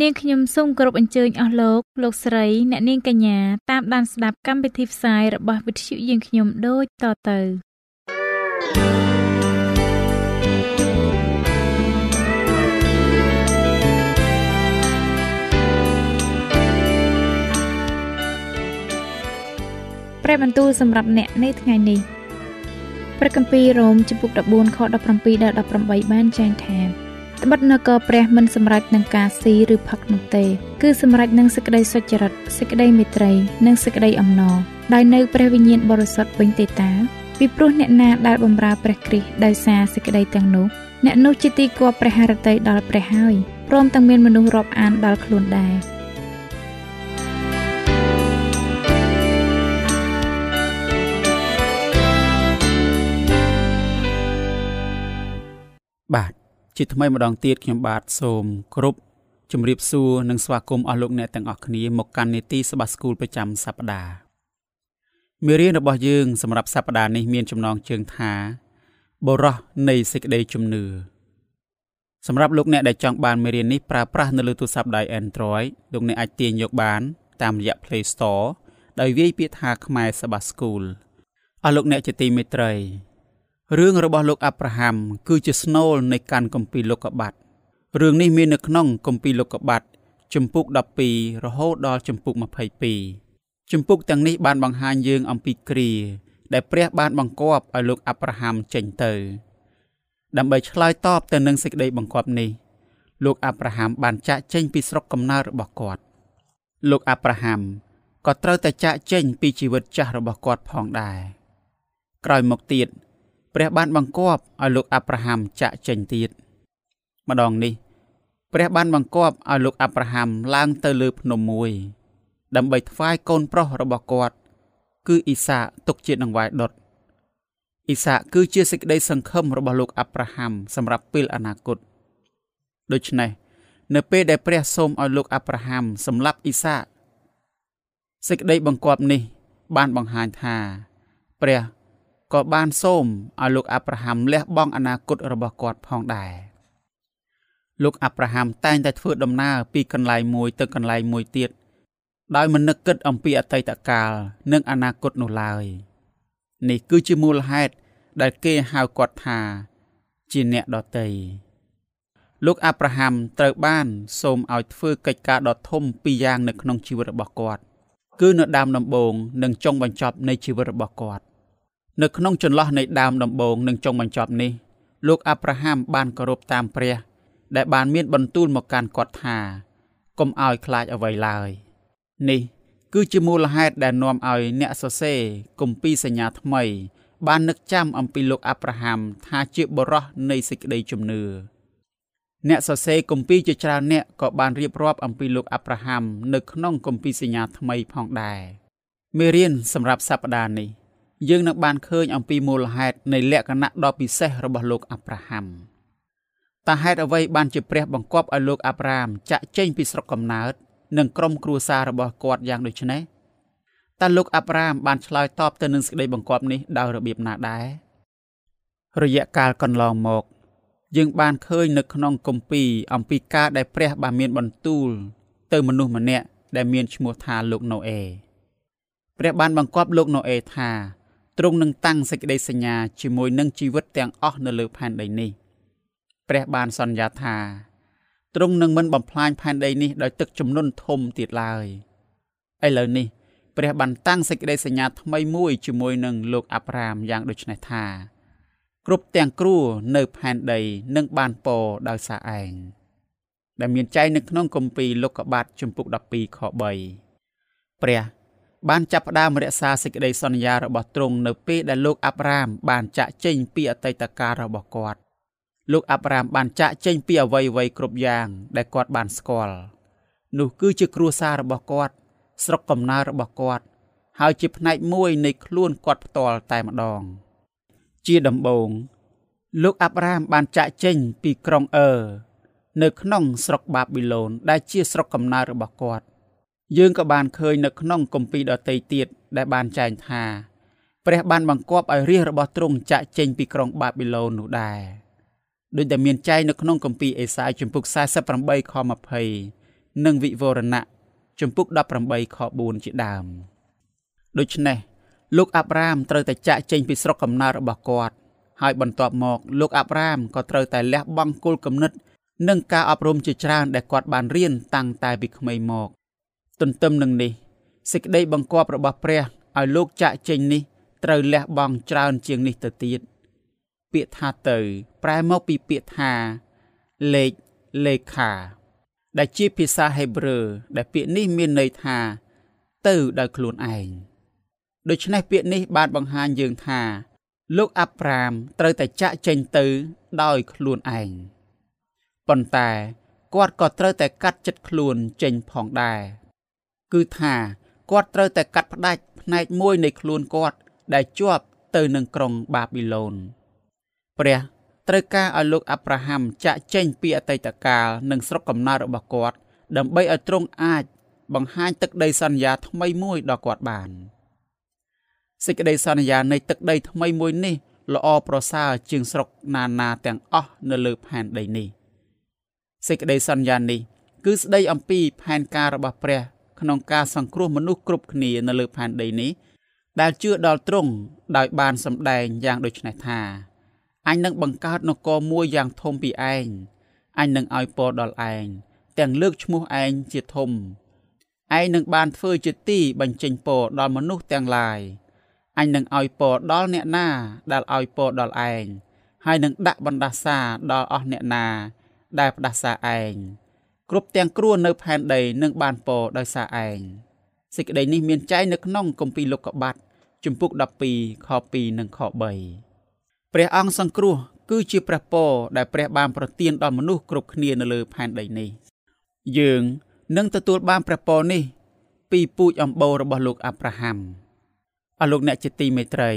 នាងខ្ញុំសូមគោរពអញ្ជើញអស់លោកលោកស្រីអ្នកនាងកញ្ញាតាមដានស្ដាប់កម្មវិធីផ្សាយរបស់វិទ្យុយើងខ្ញុំដូចតទៅព្រះបន្ទូលសម្រាប់អ្នកនៅថ្ងៃនេះព្រះគម្ពីររ៉ូមចំពុក14ខ17ដល់18បានចែងថា ត្បិតនគរព្រះមិនសម្រេចនឹងការស៊ីឬផឹកនោះទេ គឺសម្រេចនឹងសេចក្តីសុចរិតសេចក្តីមេត្រី និងសេចក្តីអំណរដោយនៅព្រះវិញ្ញាណបរិសុទ្ធវិញទេតាពីព្រោះអ្នកណាដែលបម្រើព្រះគ្រីស្ទដោយសារសេចក្តីទាំងនោះអ្នកនោះជាទីគប់ព្រះハរតីដល់ព្រះហើយព្រមទាំងមានមនុស្សរាប់អានដល់ខ្លួនដែរបាទ ជាថ្មីម្ដងទៀតខ្ញុំបាទសូមគោរពជំរាបសួរនិងស្វាគមន៍អស់លោកអ្នកទាំងអស់គ្នាមកកាន់នេតិសបាស្គូលប្រចាំសប្ដាហ៍មេរៀនរបស់យើងសម្រាប់សប្ដាហ៍នេះមានចំណងជើងថាបរោះនៃសេចក្តីជំនឿសម្រាប់លោកអ្នកដែលចង់បានមេរៀននេះប្រើប្រាស់នៅលើទូរស័ព្ទដៃ Android លោកអ្នកអាចទាញយកបាន តាមរយៈ Play Store ដោយវាយពាក្យថាខ្មែរសបាស្គូលអស់លោកអ្នកជាទីមេត្រី រឿងរបស់លោកអាប់រ៉ាហាំគឺជាស្នូលនៃកាន់គម្ពីរលោកុបាតរឿងនេះមាននៅក្នុងគម្ពីរលោកុបាតជំពូក12រហូតដល់ជំពូក22ជំពូកទាំងនេះបានបង្ហាញយើងអំពីគ្រាដែលព្រះបានបង្គាប់ឲ្យលោកអាប់រ៉ាហាំចេញទៅ ដើម្បីឆ្លើយតបទៅនឹងសេចក្តីបង្គាប់នេះ លោកអាប់រ៉ាហាំបានចាកចេញពីស្រុកកំណើតរបស់គាត់ លោកអាប់រ៉ាហាំក៏ត្រូវតែចាកចេញពីជីវិតចាស់របស់គាត់ផងដែរក្រោយមកទៀត ព្រះបានបង្គាប់ឲ្យលោកអាប់រ៉ាហាំចាក់ចេញទៀតម្ដងនេះ ព្រះបានបង្គាប់ឲ្យលោកអាប់រ៉ាហាំឡើងទៅលើភ្នំមួយ ដើម្បីថ្វាយកូនប្រុសរបស់គាត់ គឺអ៊ីសាទុកជាដង្វាយដុតអ៊ីសាគឺជាសេចក្តីសង្ឃឹមរបស់លោកអាប់រ៉ាហាំសម្រាប់ពេលអនាគតដូច្នេះនៅពេលដែលព្រះសូមឲ្យលោកអាប់រ៉ាហាំសម្លាប់អ៊ីសាសេចក្តីបង្គាប់នេះ បានបង្ហាញថា ព្រះ ក៏បានសូមឲ្យលោកអាប់រ៉ាហាំលះបង់អនាគតរបស់គាត់ផងដែរលោកអាប់រ៉ាហាំតែងតែធ្វើដំណើរពីកន្លែងមួយទៅកន្លែងមួយទៀតដោយមិននឹកគិតអំពីអតីតកាលនិងអនាគតនោះឡើយនេះគឺជាមូលហេតុដែលគេហៅគាត់ថា ជាអ្នកដតីលោកអាប់រ៉ាហាំត្រូវបាន សូមឲ្យធ្វើកិច្ចការដ៏ធំពីរយ៉ាងនៅក្នុងជីវិតរបស់គាត់ គឺនៅដើមដំបូងនិងចុងបញ្ចប់នៃជីវិតរបស់គាត់ នៅក្នុងចន្លោះនៃដើមដំបូងនិងចុងបញ្ចប់នេះលោកអាប់រ៉ាហាំបានគោរពតាមព្រះ ដែលបានមានបន្ទូលមកកាន់គាត់ថាកុំឲ្យខ្លាចអ្វីឡើយនេះ គឺជាមូលហេតុដែលនាំឲ្យអ្នកសរសេរគម្ពីរសញ្ញាថ្មី បាននឹកចាំអំពីលោកអាប់រ៉ាហាំថាជាបរិះនៃសេចក្តីជំនឿអ្នកសរសេរគម្ពីរជាច្រើនអ្នកក៏បានរៀបរាប់អំពីលោកអាប់រ៉ាហាំនៅក្នុងគម្ពីរសញ្ញាថ្មីផងដែរមេរៀនសម្រាប់សប្តាហ៍នេះ យើងនឹងបានឃើញអំពីមូលហេតុនៃលក្ខណៈដ៏ពិសេសរបស់លោកអាប់រ៉ាហាំតើហេតុអ្វីបានជាព្រះបង្គាប់ឲ្យលោកអាប់រ៉ាមចាក់ចេញពីស្រុកកំណើត និងក្រុមគ្រួសាររបស់គាត់យ៉ាងដូចនេះតើលោកអាប់រ៉ាមបានឆ្លើយតបទៅនឹងសេចក្តីបង្គាប់នេះដោយរបៀបណាដែររយៈកាលកន្លងមក យើងបានឃើញនៅក្នុងគម្ពីរអំពីការដែលព្រះបានមានបន្ទូល ទៅមនុស្សម្នាក់ដែលមានឈ្មោះថាលោកណូអេព្រះបានបង្គាប់លោកណូអេថា ទ្រង់នឹងតាំងសេចក្តីសញ្ញាជាមួយនឹងជីវិតទាំងអស់នៅលើផែនដីនេះព្រះបានសន្យាថាទ្រង់នឹងមិនបំផ្លាញផែនដីនេះដោយទឹកជំនន់ធំទៀតឡើយឥឡូវនេះព្រះបានតាំងសេចក្តីសញ្ញាថ្មីមួយជាមួយនឹងលោកអាប់រ៉ាមយ៉ាងដូចនេះថា គ្រប់ទាំងគ្រួនៅផែនដីនឹងបានពរដោយសារឯងដែលមានចែងនៅក្នុងគម្ពីរលោកុបាទជំពូក12ខ3ព្រះ បានចាប់ផ្ដើមរក្សាសេចក្តីសន្យារបស់ទ្រង់នៅពេលដែលលោកអាប់រ៉ាមបានចាក់ចេញពីអតីតកាលរបស់គាត់លោកអាប់រ៉ាមបានចាក់ចេញពីអ្វីអ្វីគ្រប់យ៉ាងដែលគាត់បានស្គាល់នោះគឺជាគ្រួសាររបស់គាត់ស្រុកកំណើតរបស់គាត់ហើយជាផ្នែកមួយនៃខ្លួនគាត់ផ្ទាល់តែម្ដង ជាដំបូងលោកអាប់រ៉ាមបានចាក់ចេញពីក្រុងអឺនៅក្នុងស្រុកបាប៊ីឡូនដែលជាស្រុកកំណើតរបស់គាត់ យើងក៏បានឃើញនៅក្នុងគម្ពីរដទៃទៀតដែលបានចែងថាព្រះបានបង្គាប់ឲ្យរាជរបស់ទ្រង់ចាក់ចេញពីក្រុងបាប៊ីឡូននោះដែរដូចដែលមានចែងនៅក្នុងគម្ពីរអេសាយជំពូក48ខ20និងវិវរណៈជំពូក18ខ4ជាដើមដូច្នេះលោកអាប់រ៉ាមត្រូវតែចាក់ចេញពីស្រុកកំណើតរបស់គាត់ហើយបន្ទាប់មកលោកអាប់រ៉ាមក៏ត្រូវតែលះបង់គុលគំនិត និងការអប់រំជាច្រើនដែលគាត់បានរៀនតាំងតែពីក្មេងមក ទន្ទឹមនឹងនេះសេចក្តីបង្គាប់របស់ព្រះឲ្យលោកចាក់ចេញនេះត្រូវលះបង់ច្រើនជាងនេះទៅទៀតពាក្យថាទៅប្រែមកពីពាក្យថាលេខលេខាដែលជាភាសាហេប្រឺដែលពាក្យនេះមានន័យថា ទៅដោយខ្លួនឯងដូច្នេះពាក្យនេះបានបង្ហាញយើងថា លោកអាប់ប្រាមត្រូវតែចាក់ចេញទៅដោយខ្លួនឯងប៉ុន្តែគាត់ក៏ត្រូវតែកាត់ចិត្តខ្លួនចេញផងដែរ គឺថាគាត់ត្រូវតែកាត់ផ្ដាច់ផ្នែកមួយនៃខ្លួនគាត់ ដែលជាប់ទៅនឹងក្រុងបាប៊ីឡូនព្រះត្រូវការឲ្យលោកអាប់រ៉ាហាំចាក់ចេញពីអតីតកាលនិងស្រុកកំណើតរបស់គាត់ ដើម្បីឲ្យទ្រង់អាចបង្ហាញទឹកដីសន្យាថ្មីមួយដល់គាត់បានសេចក្តីសន្យានៃទឹកដីថ្មីមួយនេះល្អប្រសើរជាងស្រុកណានាទាំងអស់នៅលើផែនដីនេះសេចក្តីសន្យានេះគឺស្ដីអំពីផែនការរបស់ព្រះ ក្នុងការសង្គ្រោះមនុស្សគ្រប់គ្នានៅលើផែនដីនេះ ដែលជឿដល់ទ្រង់ដោយបានសម្ដែងយ៉ាងដូចនេះថាអញនឹងបង្កើតនគរមួយយ៉ាងធំពីឯងអញនឹងឲ្យពរដល់ឯងទាំងលើកឈ្មោះឯងជាធំឯងនឹងបានធ្វើជាទីបញ្ចេញពរដល់មនុស្សទាំងឡាយអញនឹងឲ្យពរដល់អ្នកណាដែលឲ្យពរដល់ឯងហើយនឹងដាក់បណ្ដាសាដល់អស់អ្នកណាដែលផ្ដាសាឯង គ្រប់ទាំងគ្រួនៅផែនដីនឹងបានពរដោយសារឯងសេចក្តីនេះមានចែងនៅក្នុងគម្ពីរលោកុបាតជំពូក12ខ2និងខ3ព្រះអង្គសង្គ្រោះគឺជាព្រះពរដែលព្រះបានប្រទានដល់មនុស្សគ្រប់គ្នានៅលើផែនដីនេះ យើងនឹងទទួលបានព្រះពរនេះ ពីពូជអម្បូររបស់លោកអាប់រ៉ាហាំអស់លោកអ្នកជាទីមេត្រី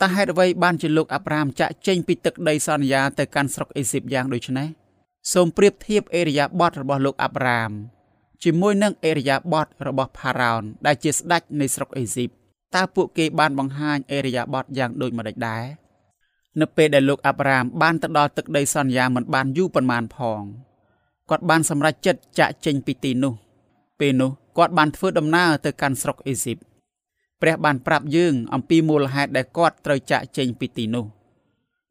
តើហេតុអ្វីបានជាលោកអាប់រ៉ាហាំចាក់ចេញពីទឹកដីសន្យាទៅកាន់ស្រុកអេស៊ីបយ៉ាងដូចនេះ សូមប្រៀបធៀបអេរយាប័តរបស់លោកអាប់រ៉ាហាំជាមួយនឹងអេរយាប័តរបស់ផារ៉ោនដែលជាស្ដេចនៃស្រុកអេស៊ីបតើពួកគេបានបង្ហាញអេរយាប័តយ៉ាងដូចម្តេចដែរនៅពេលដែលលោកអាប់រ៉ាមបានទៅដល់ទឹកដីសន្យាមិនបានយូរប៉ុន្មានផងគាត់បានសម្រេចចិត្តចាក់ចេញពីទីនោះ ពេលនោះគាត់បានធ្វើដំណើរទៅកាន់ស្រុកអេស៊ីបព្រះបានប្រាប់យើងអំពីមូលហេតុដែលគាត់ត្រូវចាក់ចេញពីទីនោះ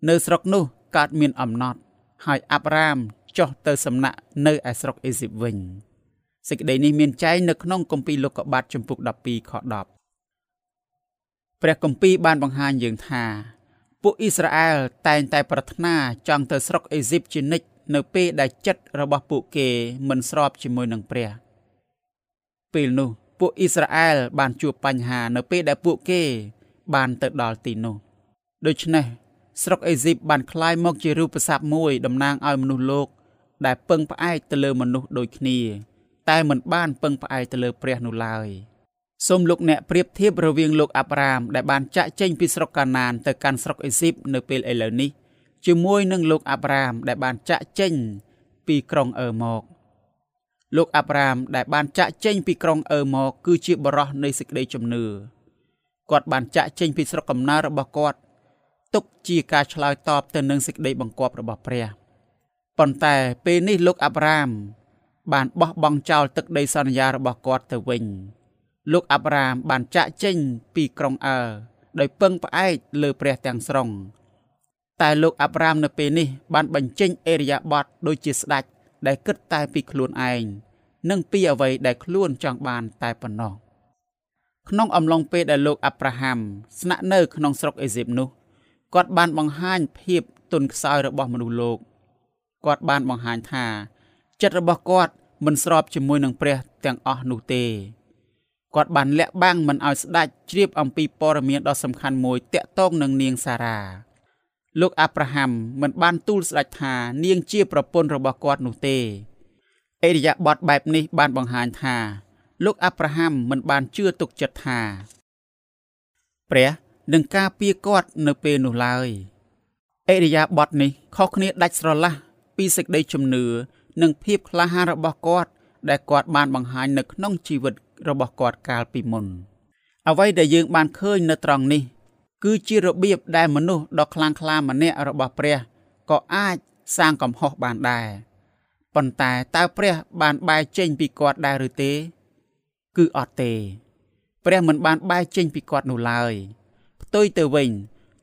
នៅស្រុកនោះកើតមានអំណត់ហើយអាប់រ៉ាម ចុះទៅសំណាក់នៅឯស្រុកអេស៊ីបវិញសេចក្តីនេះមានចែងនៅក្នុងគម្ពីរលោកុបាទជំពូក12ខ10ព្រះគម្ពីរបានបង្ហាញយើងថាពួកអ៊ីស្រាអែលតែងតែប្រាថ្នាចង់ទៅស្រុកអេស៊ីបជានិច្ចនៅពេលដែលចិត្តរបស់ពួកគេមិនស្របជាមួយនឹងព្រះពេលនោះពួកអ៊ីស្រាអែលបានជួបបញ្ហានៅពេលដែលពួកគេ បានទៅដល់ទីនោះដូច្នេះស្រុកអេស៊ីបបានคล้ายមកជារូបស័ព្ទមួយតំណាងឲ្យមនុស្សលោក ដែលពឹងផ្អែកទៅលើមនុស្សដូចគ្នា តែមិនបានពឹងផ្អែកទៅលើព្រះនោះឡើយសូមលោកអ្នកប្រៀបធៀបរវាងលោកអាប់រ៉ាមដែលបានចាក់ចេញពីស្រុកកាណានទៅកាន់ស្រុកអេស៊ីបនៅពេលឥឡូវនេះជាមួយនឹងលោកអាប់រ៉ាមដែលបានចាក់ចេញពីក្រុងអឺមកលោកអាប់រ៉ាមដែលបានចាក់ចេញពីក្រុងអឺមកគឺជាបរោះនៃសេចក្តីជំនឿគាត់បានចាក់ចេញពីស្រុកកំណើតរបស់គាត់ទុកជាការឆ្លើយតបទៅនឹងសេចក្តីបង្គាប់របស់ព្រះ ប៉ុន្តែពេលនេះលោកអាប់រ៉ាម បានបោះបង់ចោលទឹកដីសន្យារបស់គាត់ទៅវិញ លោកអាប់រ៉ាមបានចាក់ចេញពីក្រុងអើដោយពឹងផ្អែកលើព្រះទាំងស្រុង តែលោកអាប់រ៉ាមនៅពេលនេះ បានបញ្ចេញអេរយាប័តដូចជាស្ដេចដែលគិតតែពីខ្លួនឯងនិងពីអ្វីដែលខ្លួនចង់បានតែប៉ុណ្ណោះក្នុងអំឡុងពេលដែលលោកអាប់រ៉ាហាំស្នាក់នៅក្នុងស្រុកអេស៊ីបនោះគាត់បានបង្ហាញភាពទន់ខ្សោយរបស់មនុស្សលោក គាត់បានបង្ហាញថា ចិត្តរបស់គាត់មិនស្របជាមួយនឹងព្រះទាំងអស់នោះទេគាត់បានលាក់បាំងមិនឲ្យស្ដេចជ្រាបអំពីព័ត៌មានដ៏សំខាន់មួយតាក់ទងនឹងនាងសារ៉ាលោកអាប់រ៉ាហាំមិនបានទូលស្ដេចថានាងជាប្រពន្ធរបស់គាត់នោះទេអេរិយាបថបែបនេះបានបង្ហាញថា លោកអាប់រ៉ាហាំមិនបានជឿទុកចិត្តថា ព្រះនឹងការពារគាត់នៅពេលនោះឡើយអេរិយាបថនេះខុសគ្នាដាច់ស្រឡះ ពីសេចក្តីជំនឿនិងភាពក្លាហានរបស់គាត់ ដែលគាត់បានបង្ហាញនៅក្នុងជីវិតរបស់គាត់កាលពីមុន អ្វីដែលយើងបានឃើញនៅត្រង់នេះ គឺជារបៀបដែលមនុស្សដ៏ខ្លាំងក្លាម្នាក់របស់ព្រះក៏អាចសាងកំហុសបានដែរប៉ុន្តែតើព្រះបានបែរចេញពីគាត់ដែរឬទេ គឺអត់ទេ ព្រះមិនបានបែរចេញពីគាត់នោះឡើយផ្ទុយទៅវិញ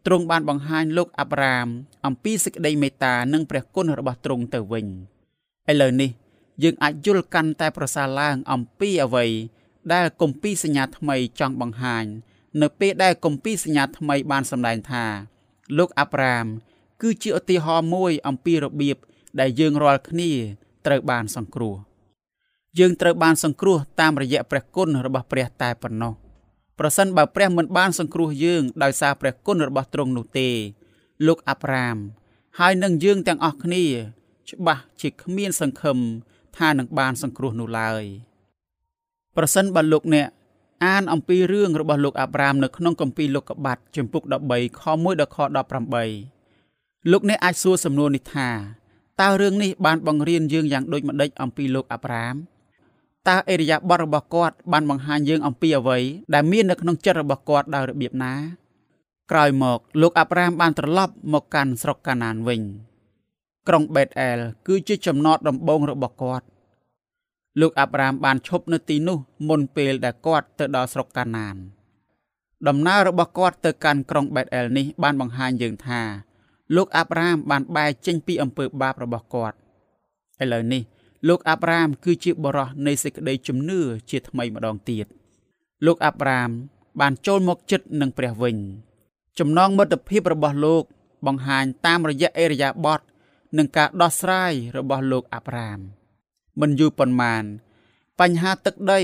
ទ្រង់បានបង្ហាញលោកអាប់រ៉ាម អំពីសេចក្តីមេត្តានិងព្រះគុណរបស់ទ្រង់ទៅវិញឥឡូវនេះ យើងអាចយល់កាន់តែប្រសើរឡើងអំពីអ្វីដែលគម្ពីរសញ្ញាថ្មីចង់បង្ហាញ នៅពេលដែលគម្ពីរសញ្ញាថ្មីបានសម្ដែងថា លោកអាប់រ៉ាម គឺជាឧទាហរណ៍មួយអំពីរបៀបដែលយើងរាល់គ្នាត្រូវបានសង្គ្រោះយើងត្រូវបានសង្គ្រោះតាមរយៈព្រះគុណរបស់ព្រះតែប៉ុណ្ណោះ ប្រសិនបើព្រះមិនបានសង្គ្រោះយើងដោយសារព្រះគុណរបស់ទ្រង់នោះទេ លោកអាប់រ៉ាម ហើយនឹងយើងទាំងអស់គ្នា ច្បាស់ជាគ្មានសង្ឃឹមថានឹងបានសង្គ្រោះនោះឡើយប្រសិនបើលោកអ្នកអានអំពីរឿងរបស់លោកអាប់រ៉ាមនៅក្នុងគម្ពីរលោកុបាតជំពូក13ខ1ដល់ខ18លោកអ្នកអាចសួរសំណួរនេះថាតើរឿងនេះបានបង្រៀនយើងយ៉ាងដូចម្តេចអំពីលោកអាប់រ៉ាម តើអេរិយាបថរបស់គាត់បានបង្ហាញយើងអំពីអ្វីដែលមាននៅក្នុងចិត្តរបស់គាត់ដោយរបៀបណាក្រោយមក លោកអាប់រ៉ាមបានត្រឡប់មកកាន់ស្រុកកាណានវិញ ក្រុងបេតអែលគឺជាចំណតដំបូងរបស់គាត់លោកអាប់រ៉ាមបានឈប់នៅទីនោះមុនពេលដែលគាត់ទៅដល់ស្រុកកាណាន ដំណើររបស់គាត់ទៅកាន់ក្រុងបេតអែលនេះបានបង្ហាញយើងថា លោកអាប់រ៉ាមបានបែរចេញពីអំពើបាបរបស់គាត់ឥឡូវនេះ លោកអាប់រ៉ាម គឺជាបរិះនៃសេចក្តីជំនឿជាថ្មីម្ដងទៀតលោកអាប់រ៉ាម បានចូលមកចិត្តនឹងព្រះវិញ ចំណងមិត្តភាពរបស់លោក បង្ហាញតាមរយៈអេរយាបតនិងការដោះស្រាយរបស់លោកអាប់រ៉ាម មិនយូរប៉ុន្មាន បញ្ហាទឹកដី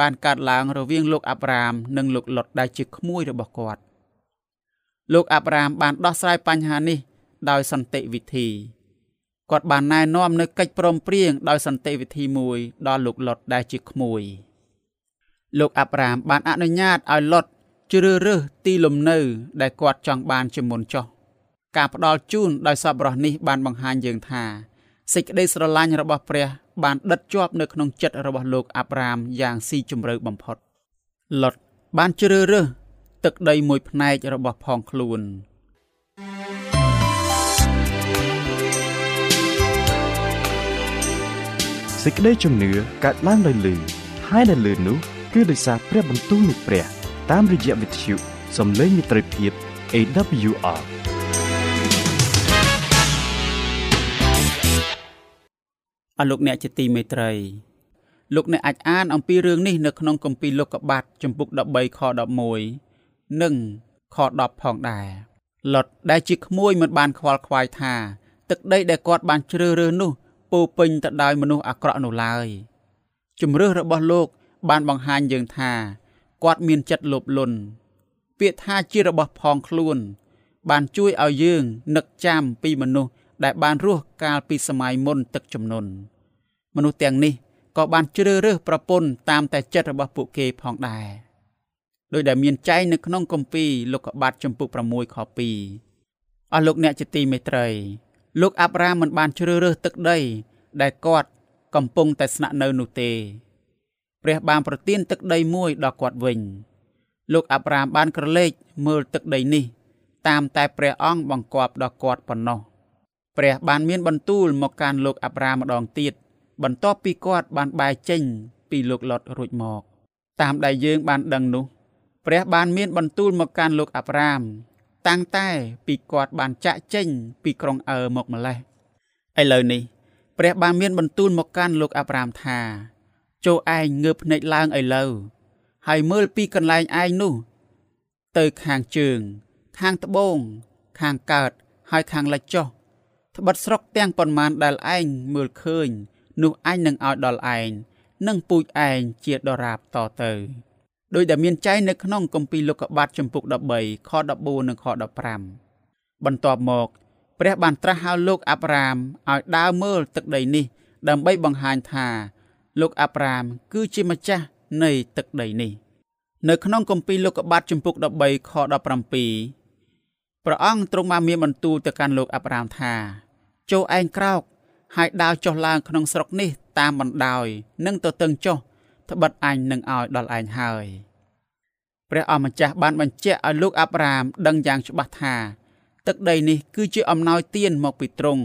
បានកើតឡើងរវាងលោកអាប់រ៉ាម និងលោកលុតដែលជាក្មួយរបស់គាត់លោកអាប់រ៉ាមបានដោះស្រាយបញ្ហានេះដោយសន្តិវិធី គាត់បានណែនាំនៅកិច្ចព្រមព្រៀងដោយសន្តិវិធីមួយដល់លោកលុតដែលជាក្មួយ លោកអាប់រ៉ាមបានអនុញ្ញាតឲ្យលុតជ្រើសរើសទីលំនៅ ដែលគាត់ចង់បានជាមុនចុះការផ្ដល់ជូនដោយសប្បុរសនេះបានបង្ហាញយើងថាសេចក្តីស្រឡាញ់របស់ព្រះ បានដិតជាប់នៅក្នុងចិត្តរបស់លោកអាប់រ៉ាមយ៉ាងស៊ីជម្រៅបំផុតលុតបានជ្រើសរើសទឹកដីមួយផ្នែករបស់ផងខ្លួន សេចក្តីជំនឿកើតឡើងដោយលឺហើយដែលលឺនោះគឺដោយសារព្រះបន្ទូលនៃព្រះ តាមរយៈវិទ្យុសំឡេងមិត្តភាព AWR អស់លោកអ្នកជាទីមេត្រីលោកអ្នកអាចអានអំពីរឿងនេះនៅក្នុងគម្ពីរលោកុបាតចំពុក13ខ11និងខ10ផងដែរលុតដែលជាក្មួយមិនបានខ្វល់ខ្វាយថាទឹកដីដែលគាត់បានជ្រើសរើសនោះ ពោពេញទៅដោយមនុស្សអាក្រក់នោះឡើយជំរឿសរបស់លោក បានបង្ហាញយើងថា គាត់មានចិត្តលោភលន់ពាក្យថាជារបស់ផងខ្លួន បានជួយឲ្យយើងនឹកចាំពីមនុស្សដែលបានរស់កាលពីសម័យមុនទឹកជំនន់មនុស្សទាំងនេះក៏បានជ្រើសរើសប្រពន្ធតាមតែចិត្តរបស់ពួកគេផងដែរដោយដែលមានចែងនៅក្នុងគម្ពីរលោកុបាតចំពុក6ខ2អស់លោកអ្នកជាទីមេត្រី លោកអាប់រ៉ាមមិនបានជ្រើសរើសទឹកដី ដែលគាត់កំពុងតែស្នាក់នៅនោះទេ ព្រះបានប្រទានទឹកដីមួយដល់គាត់វិញ លោកអាប់រ៉ាមបានក្រឡេកមើលទឹកដីនេះ តាមតែព្រះអង្គបង្គាប់ដល់គាត់ប៉ុណ្ណោះព្រះបានមានបន្ទូលមកកាន់លោកអាប់រ៉ាមម្ដងទៀតបន្ទាប់ពីគាត់បានបែរចេញពីលោកលុតរួចមក តាមដែលយើងបានដឹងនោះ ព្រះបានមានបន្ទូលមកកាន់លោកអាប់រ៉ាម តាំងតែពីគាត់បានចាក់ចេញពីក្រុងអឺមកម្លេះឥឡូវនេះព្រះបានមានបន្ទូលមកកាន់លោកអាប់រ៉ាមថាចូលឯងងើបភ្នែកឡើងឥឡូវហើយមើលពីកន្លែងឯងនោះ ទៅខាងជើង ខាងត្បូង ខាងកើតហើយខាងលិចចុះត្បិតស្រុកទាំងប៉ុន្មានដែលឯងមើលឃើញ នោះអញនឹងឲ្យដល់ឯងនិងពូជឯងជាដរាបតទៅ ដោយដែលមានចែងនៅក្នុងគម្ពីរលោកុបាតចំពុក13ខ14និងខ15បន្ទាប់មក ព្រះបានត្រាស់ហៅលោកអាប់រ៉ាមឲ្យដើរមើលទឹកដីនេះ ដើម្បីបង្ហាញថា លោកអាប់រ៉ាម គឺជាម្ចាស់នៃទឹកដីនេះ នៅក្នុងគម្ពីរលោកុបាទជំពូក13ខ17ព្រះអង្គទ្រង់បានមានបន្ទូលទៅកាន់លោកអាប់រ៉ាមថាចូលឯងក្រោកហើយដើរចុះឡើងក្នុងស្រុកនេះតាមបណ្ដោយ និងទៅតឹងចុះ ត្បិតអញនឹងឲ្យដល់ឯងហើយព្រះអម្ចាស់បានបញ្ជាក់ឲ្យលោកអាប់រ៉ាមដឹងយ៉ាងច្បាស់ថា ទឹកដីនេះគឺជាអំណោយទានមកពីទ្រង់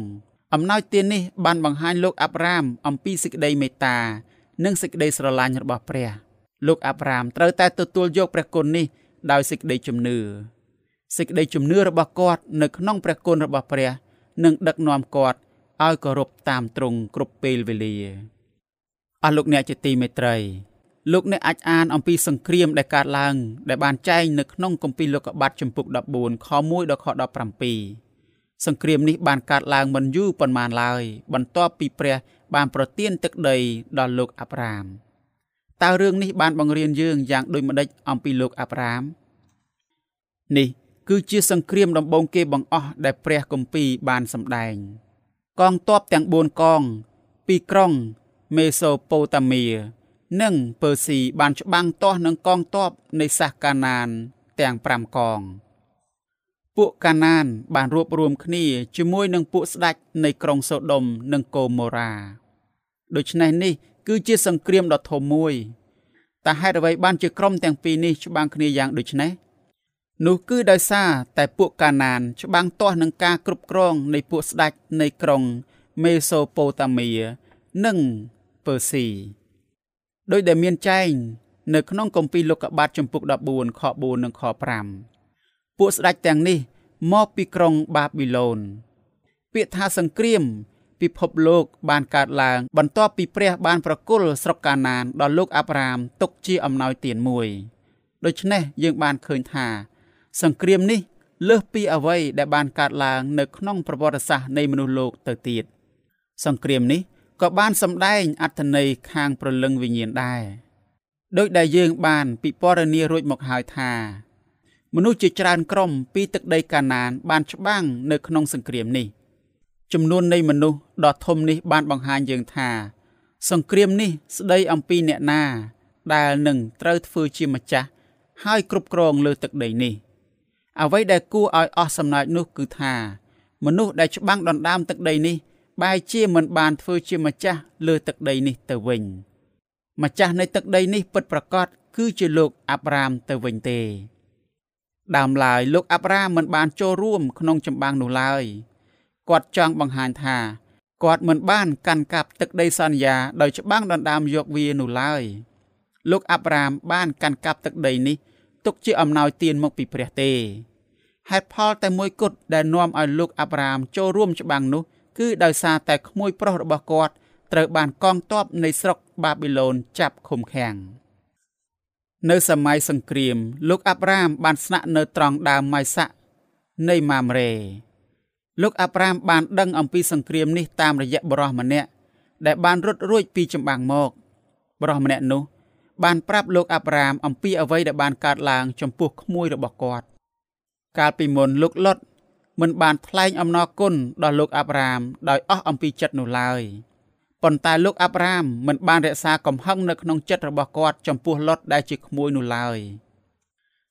អំណោយទាននេះបានបង្ហាញលោកអាប់រ៉ាមអំពីសេចក្តីមេត្តា និងសេចក្តីស្រឡាញ់របស់ព្រះ លោកអាប់រ៉ាមត្រូវតែទទួលយកព្រះគុណនេះដោយសេចក្តីជំនឿសេចក្តីជំនឿរបស់គាត់នៅក្នុងព្រះគុណរបស់ព្រះនឹងដឹកនាំគាត់ឲ្យគោរពតាមទ្រង់គ្រប់ពេលវេលា អស់លោកអ្នកជាទីមេត្រីលោកអ្នកអាចអានអំពីសង្គ្រាមដែលកើតឡើង ដែលបានចែងនៅក្នុងគម្ពីរលោកុបាទចំពុក14ខ1ដល់ខ17សង្គ្រាមនេះបានកើតឡើងមិនយូរប៉ុន្មានឡើយ បន្ទាប់ពីព្រះ បានប្រទានទឹកដីដល់លោកអាប់រ៉ាមតើរឿងនេះបានបង្រៀនយើងយ៉ាងដូចម្តេចអំពីលោកអាប់រ៉ាមនេះគឺជាសង្គ្រាមដំបូងគេបង្អស់ដែលព្រះគម្ពីរបានសម្ដែង កងទ័ពទាំង4កងពីក្រុង មេសូប៉ូតាមីនិងពើស៊ីបានច្បាំងទាស់នឹងកងទ័ពនៃសាសកាណានទាំង5កង ពួកកាណានបានរួបរวมគ្នាជាមួយនឹងពួកស្ដេចនៃក្រុងសូដុំនិងកូម៉ូរ៉ាដូច្នេះនេះ គឺជាសង្គ្រាមដ៏ធំមួយតែហេតុអ្វីបានជាក្រុមទាំងពីរនេះច្បាំងគ្នាយ៉ាងដូចនេះនោះគឺដោយសារតែពួកកាណាន ច្បាំងទាស់នឹងការគ្រប់គ្រងនៃពួកស្ដេចនៃក្រុងមេសូប៉ូតាមីនិង ពើស៊ីដោយដែលមានចែងនៅក្នុងគម្ពីរលោកុបាទចំពុក14ខ4និងខ5ពួកស្ដេចទាំងនេះមកពីក្រុងបាប៊ីឡូន ពាក្យថាសង្គ្រាម ពិភពលោកបានកើតឡើង បន្ទាប់ពីព្រះបានប្រគល់ស្រុកកាណានដល់លោកអាប់រ៉ាមទុកជាអំណោយទានមួយដូច្នេះយើងបានឃើញថា សង្គ្រាមនេះ លើសពីអ្វីដែលបានកើតឡើង នៅក្នុងប្រវត្តិសាស្ត្រនៃមនុស្សលោកទៅទៀតសង្គ្រាមនេះ ក៏បានសម្ដែងអត្ថន័យខាងប្រលឹងវិញ្ញាណដែរដោយដែលយើងបានពិពណ៌នារួចមកហើយថា មនុស្សជាច្រើនក្រុមពីទឹកដីកាណាន បានច្បាំងនៅក្នុងសង្គ្រាមនេះចំនួននៃមនុស្សដ៏ធំនេះបានបង្ហាញយើងថា សង្គ្រាមនេះស្ដីអំពីអ្នកណា ដែលនឹងត្រូវធ្វើជាម្ចាស់ហើយគ្រប់គ្រងលើទឹកដីនេះអ្វីដែលគួរឲ្យអស់សំណើចនោះគឺថា មនុស្សដែលច្បាំងដណ្ដើមទឹកដីនេះ បែរជាមិនបានធ្វើជាម្ចាស់លើទឹកដីនេះទៅវិញ ម្ចាស់នៃទឹកដីនេះពិតប្រាកដគឺជាលោកអាប់រ៉ាមទៅវិញទេ ដើមឡើយលោកអាប់រ៉ាមមិនបានចូលរួមក្នុងចម្បាំងនោះឡើយគាត់ចង់បង្ហាញថាគាត់មិនបានកាន់កាប់ទឹកដីសន្យាដោយច្បាំងដណ្ដើមយកវានោះឡើយលោកអាប់រ៉ាមបានកាន់កាប់ទឹកដីនេះទុកជាអំណោយទានមកពីព្រះទេហេតុផលតែមួយគត់ដែលនាំឲ្យលោកអាប់រ៉ាមចូលរួមច្បាំងនោះ គឺដោយសារតែក្មួយប្រុសរបស់គាត់ត្រូវបានកងទ័ពនៃស្រុកបាប៊ីឡូនចាប់ឃុំឃាំងនៅសម័យសង្គ្រាម លោកអាប់រ៉ាមបានស្នាក់នៅត្រង់ដើមម៉ៃសាក់នៃម៉ាមរ៉េលោកអាប់រ៉ាមបានដឹងអំពីសង្គ្រាមនេះតាមរយៈបរិសម្នាក់ដែលបានរត់រួចពីចម្បាំងមកបរិសម្នាក់នោះ បានប្រាប់លោកអាប់រ៉ាមអំពីអ្វីដែលបានកើតឡើងចំពោះក្មួយរបស់គាត់ កាលពីមុនលោកលុត មិនបានថ្លែងអំណរគុណដល់លោកអាប់រ៉ាមដោយអស់អំពីចិត្តនោះឡើយប៉ុន្តែលោកអាប់រ៉ាមមិនបានរក្សាកំហឹងនៅក្នុងចិត្តរបស់គាត់ចំពោះលុតដែលជាក្មួយនោះឡើយ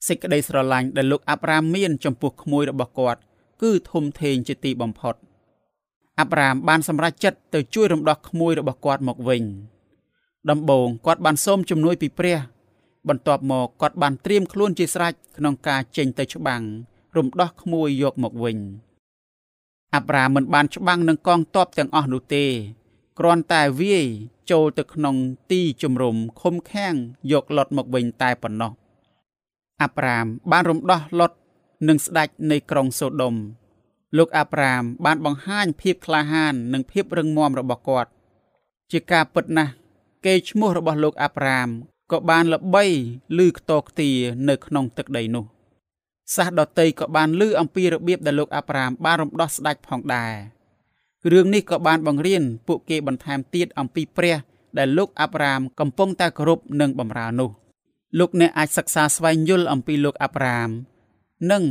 សេចក្តីស្រឡាញ់ដែលលោកអាប់រ៉ាមមានចំពោះក្មួយរបស់គាត់គឺធំធេងជាទីបំផុតអាប់រ៉ាមបានសម្រេចចិត្តទៅជួយរំដោះក្មួយរបស់គាត់មកវិញដំបូងគាត់បានសូមជំនួយពីព្រះ បន្ទាប់មកគាត់បានត្រៀមខ្លួនជាស្រេចក្នុងការចេញទៅច្បាំង រំដោះក្មួយយកមកវិញអាប់រ៉ាមិនបានច្បាំងនឹងកងទ័ពទាំងអស់នោះទេគ្រាន់តែវាយចូលទៅក្នុងទីជំរំឃុំខាំងយកលុតមកវិញតែប៉ុណ្ណោះអាប់រ៉ាមបានរំដោះលុតនិងស្ដេចនៃក្រុងសូដុំលោកអាប់រ៉ាមបានបង្ហាញភាពក្លាហាននិងភាពរឹងមាំរបស់គាត់ ជាការពិតណាស់កេរ្តិ៍ឈ្មោះរបស់លោកអាប់រ៉ាមក៏បានល្បីឮខ្ទរខ្ទានៅក្នុងទឹកដីនោះ សាសដតីក៏បានលើអំពីរបៀបដែលលោកអាប់រ៉ាមបានរំដោះស្ដេចផងដែររឿងនេះក៏បានបង្រៀនពួកគេបន្ថែមទៀតអំពីព្រះ ដែលលោកអាប់រ៉ាមកំពុងតែគោរពនិងបម្រើនោះលោកអ្នកអាចសិក្សាស្វែងយល់អំពីលោកអាប់រ៉ាម និង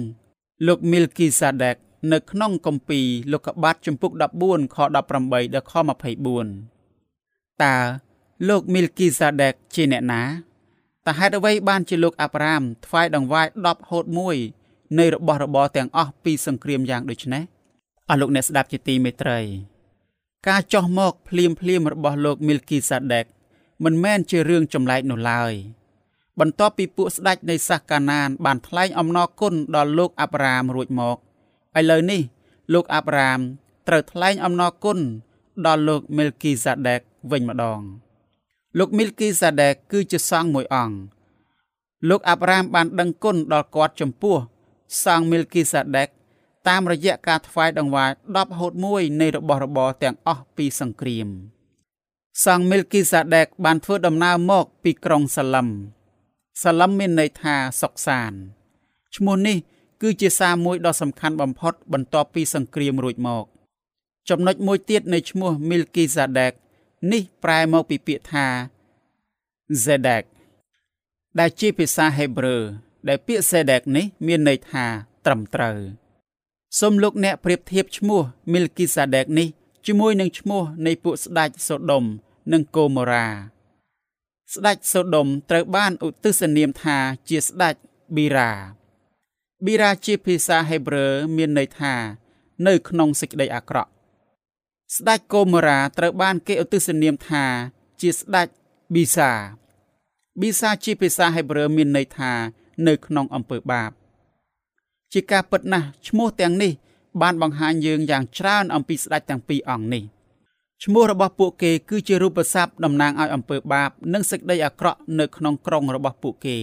លោកមីលគីសាដេកនៅក្នុងគម្ពីរលោកុបាទជំពូក14ខ18ដល់ខ24តើលោកមីលគីសាដេកជាអ្នកណា តើហេតុអ្វីបានជាលោកអាប់រ៉ាមថ្វាយដង្វាយ10ហូត1នៃរបស់របរទាំងអស់ពីសង្គ្រាមយ៉ាងដូចនេះអស់លោកអ្នកស្ដាប់ជាទីមេត្រី ការចោះមកភ្លាមភ្លាមរបស់លោកមីលគីសាដេកមិនមែនជារឿងចម្លែកនោះឡើយបន្ទាប់ពីពួកស្ដេចនៃសាសកាណាន បានថ្លែងអំណរគុណដល់លោកអាប់រ៉ាមរួចមកឥឡូវនេះ លោកអាប់រ៉ាមត្រូវថ្លែងអំណរគុណដល់លោកមីលគីសាដេកវិញម្ដង។ លោកមីលគីសាដេកគឺជាសង្ឃមួយអង្គលោកអាប់រ៉ាមបានដឹងគុណដល់គាត់ចំពោះសង្ឃមីលគីសាដេកតាមរយៈការថ្វាយដង្វាយ10ហូត1នៃរបស់របរទាំងអស់ពីសង្គ្រាមសង្ឃមីលគីសាដេកបានធ្វើដំណើរមកពីក្រុងសាឡឹមសាឡឹមមានន័យថាសុកសានឈ្មោះនេះគឺជាសារមួយដ៏សំខាន់បំផុតបន្ទាប់ពីសង្គ្រាមរួចមក ចំណុចមួយទៀតនៃឈ្មោះមីលគីសាដេក នេះប្រែមកពីពាក្យថា Zedek ដែលជាភាសាហេប្រឺដែលពាក្យ Zedek នេះមានន័យថាត្រឹមត្រូវសូមលោកអ្នកប្រៀបធៀបឈ្មោះ Melchizedek នេះជាមួយនឹងឈ្មោះនៃពួកស្ដេចសូដុំនិងកូម៉ូរ៉ាស្ដេចសូដុំត្រូវបានឧទ្ទិសនាមថាជាស្ដេចប៊ីរ៉ាប៊ីរ៉ាជាភាសាហេប្រឺមានន័យថា នៅក្នុងសេចក្តីអាក្រក់ ស្ដេចកូម៉ូរ៉ាត្រូវបានគេឧទ្ទិសនាមថា ជាស្ដេចប៊ីសាប៊ីសាជាភាសាហេប្រឺមានន័យថា នៅក្នុងអំពើបាប ជាការពិតណាស់ឈ្មោះទាំងនេះ បានបង្ហាញយើងយ៉ាងច្រើនអំពីស្ដេចទាំងពីរអង្គនេះឈ្មោះរបស់ពួកគេគឺជារូបស័ព្ទតំណាងឲ្យអំពើបាប និងសេចក្តីអាក្រក់នៅក្នុងក្រុងរបស់ពួកគេ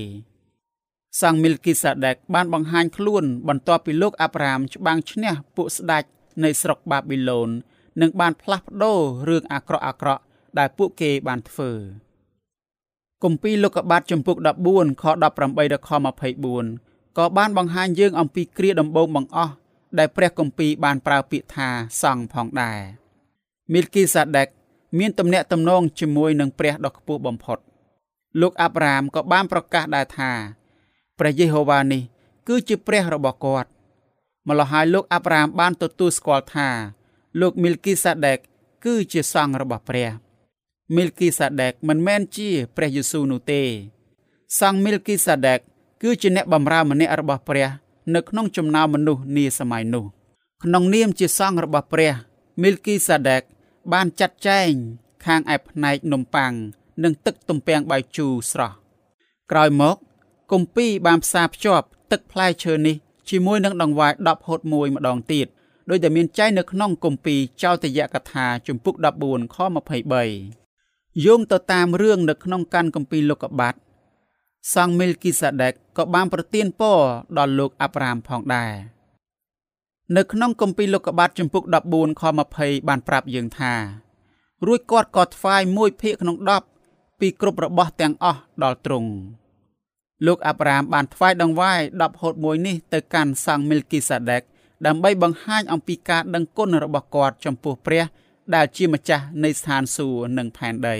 សាំងមីលគីសាដេកបានបង្ហាញខ្លួន បន្ទាប់ពីលោកអាប់រ៉ាមច្បាំងឈ្នះពួកស្ដេចនៃស្រុកបាប៊ីឡូន និងបានផ្លាស់ប្ដូររឿងអាក្រក់អាក្រក់ដែលពួកគេបានធ្វើគម្ពីរលោកុបាទចំពុក14ខ18ដល់ខ24ក៏បានបង្ហាញយើងអំពីគ្រាដំបូងបង្អស់ដែលព្រះគម្ពីរបានប្រើពាក្យថាសង្ឃផងដែរមីលគីសាដេកមានទំនាក់ទំនងជាមួយនឹងព្រះដ៏ខ្ពស់បំផុត លោកអាប់រ៉ាមក៏បានប្រកាសដែរថាព្រះយេហូវ៉ានេះគឺជាព្រះរបស់គាត់ម្ល៉េះហើយលោកអាប់រ៉ាមបានទទួលស្គាល់ថា លោកមីលគីសាដេកគឺជាសង្ឃរបស់ព្រះមីលគីសាដេកមិនមែនជាព្រះយេស៊ូវនោះទេ សង្ឃមីលគីសាដេកគឺជាអ្នកបម្រើម្នាក់របស់ព្រះ នៅក្នុងចំណោមមនុស្សនាសម័យនោះក្នុងនាមជាសង្ឃរបស់ព្រះមីលគីសាដេកបានចាត់ចែងខាងឯផ្នែកនំប៉័ងនិងទឹកទំពាំងបាយជូរស្រស់ក្រោយមកគម្ពីរបានផ្សារភ្ជាប់ទឹកផ្លែឈើនេះជាមួយនឹងដង្វាយ10ហូត1ម្ដងទៀត ដោយដែលមានចែងនៅក្នុងគម្ពីរចោទយកថាជំពូក14ខ23យោងទៅតាមរឿងនៅក្នុងកាន់គម្ពីរលោកុបាទសង្ឃមីលគីសាដេកក៏បានប្រទានពរដល់លោកអាប់រ៉ាមផងដែរនៅក្នុងគម្ពីរលោកុបាទជំពូក14ខ20បានប្រាប់យើងថារួចគាត់ក៏ថ្វាយមួយភាគក្នុង10ពីគ្រប់របស់ទាំងអស់ដល់ទ្រង់លោកអាប់រ៉ាមបានថ្វាយដង្វាយ10ហូត1នេះទៅកាន់សង្ឃមីលគីសាដេក ដើម្បីបង្ហាញអំពីការដឹងគុណរបស់គាត់ចំពោះព្រះ ដែលជាម្ចាស់នៃស្ថានសួគ៌និងផែនដី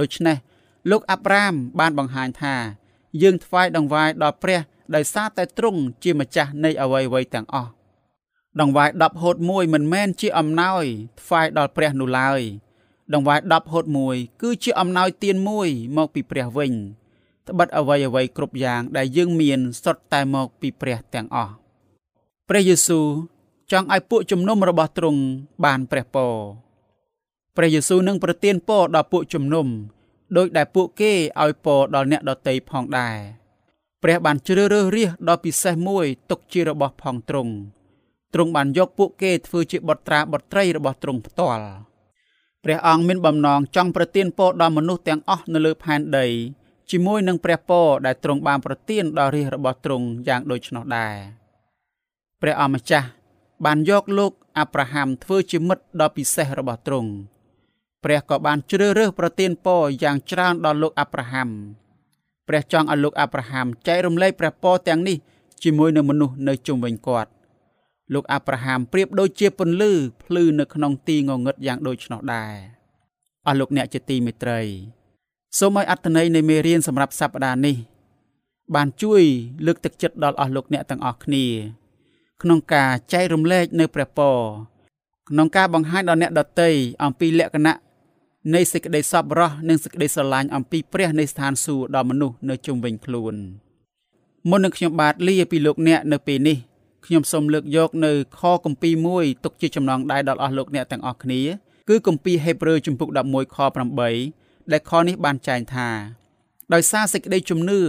ដូច្នេះលោកអាប់រ៉ាមបានបង្ហាញថា យើងថ្វាយដង្វាយដល់ព្រះដោយសារតែទ្រង់ជាម្ចាស់នៃអ្វីៗទាំងអស់ដង្វាយ10ហូត1មិនមែនជាអំណោយថ្វាយដល់ព្រះនោះឡើយដង្វាយ10ហូត1គឺជាអំណោយទានមួយមកពីព្រះវិញត្បិតអ្វីអ្វីគ្រប់យ៉ាងដែលយើងមានសុទ្ធតែមកពីព្រះទាំងអស់ ព្រះយេស៊ូវចង់ឲ្យពួកជំនុំរបស់ទ្រង់បានព្រះពរព្រះយេស៊ូវនឹងប្រទានពរដល់ពួកជំនុំដោយដែលពួកគេឲ្យពរដល់អ្នកដទៃផងដែរព្រះបានជ្រើសរើសរាសដ៏ពិសេសមួយទុកជារបស់ផងទ្រង់ទ្រង់បានយកពួកគេធ្វើជាបុត្រាបុត្រីរបស់ទ្រង់ផ្ទាល់ព្រះអង្គមានបំណងចង់ប្រទានពរដល់មនុស្សទាំងអស់នៅលើផែនដីជាមួយនឹងព្រះពរដែលទ្រង់បានប្រទានដល់រាជរបស់ទ្រង់យ៉ាងដូច្នោះដែរ ព្រះអម្ចាស់បានយកលោកអាប់រ៉ាហាំធ្វើជាមិត្តដ៏ពិសេសរបស់ទ្រង់ព្រះក៏បានជ្រើសរើសប្រទានពរយ៉ាងច្រើនដល់លោកអាប់រ៉ាហាំព្រះចង់ឲ្យលោកអាប់រ៉ាហាំចែករំលែកព្រះពរទាំងនេះជាមួយនឹងមនុស្សនៅជុំវិញគាត់លោកអាប់រ៉ាហាំប្រៀបដូចជាពន្លឺភ្លឺនៅក្នុងទីងងឹតយ៉ាងដូច្នោះដែរអស់លោកអ្នកជាទីមេត្រីសូមឲ្យអត្ថន័យនៃមេរៀនសម្រាប់សប្តាហ៍នេះ បានជួយលើកទឹកចិត្តដល់អស់លោកអ្នកទាំងអស់គ្នា ក្នុងការចែករំលែកនៅព្រះពរក្នុងការបង្ហាញដល់អ្នកដទៃអំពីលក្ខណៈនៃសេចក្តីសប្បុរសនិងសេចក្តីស្រឡាញ់អំពីព្រះនៃស្ថានសួគ៌ដល់មនុស្សនៅជុំវិញខ្លួនមុននឹងខ្ញុំបាទលាពីលោកអ្នកនៅពេលនេះខ្ញុំសូមលើកយកនៅខគម្ពីរមួយទុកជាចំណងដៃដល់អស់លោកអ្នកទាំងអស់គ្នាគឺគម្ពីរហេព្រើរជំពូក11ខ8ដែលខនេះបានចែងថាដោយសារសេចក្តីជំនឿ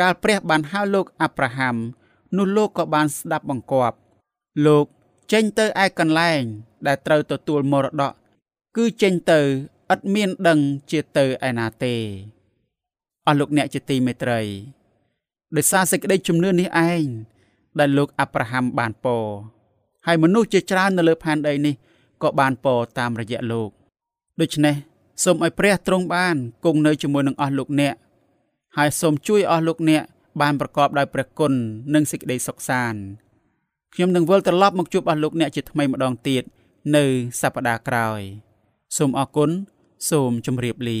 កាលព្រះបានហៅលោកអាប់រ៉ាហាំ នោះលោកក៏បានស្ដាប់បង្គាប់លោកចេញទៅឯកន្លែង ដែលត្រូវទទួលមរតកគឺចេញទៅឥតមានដឹងជាទៅឯណាទេអស់លោកអ្នកជាទីមេត្រីដោយសារសេចក្តីជំនឿនេះឯងដែលលោកអាប់រ៉ាហាំបានពោហើយមនុស្សជាច្រើននៅលើផែនដីនេះក៏បានពោតាមរយៈលោកដូច្នេះសូមឲ្យព្រះទ្រង់បានគង់នៅជាមួយនឹងអស់លោកអ្នកហើយសូមជួយអស់លោកអ្នក បានប្រកបដោយព្រះគុណនិងសេចក្តីសុខសាន្តខ្ញុំនឹងវិលត្រឡប់មកជួបអស់លោកអ្នកជាថ្មីម្ដងទៀតនៅសប្តាហ៍ក្រោយ សូមអរគុណសូមជម្រាបលា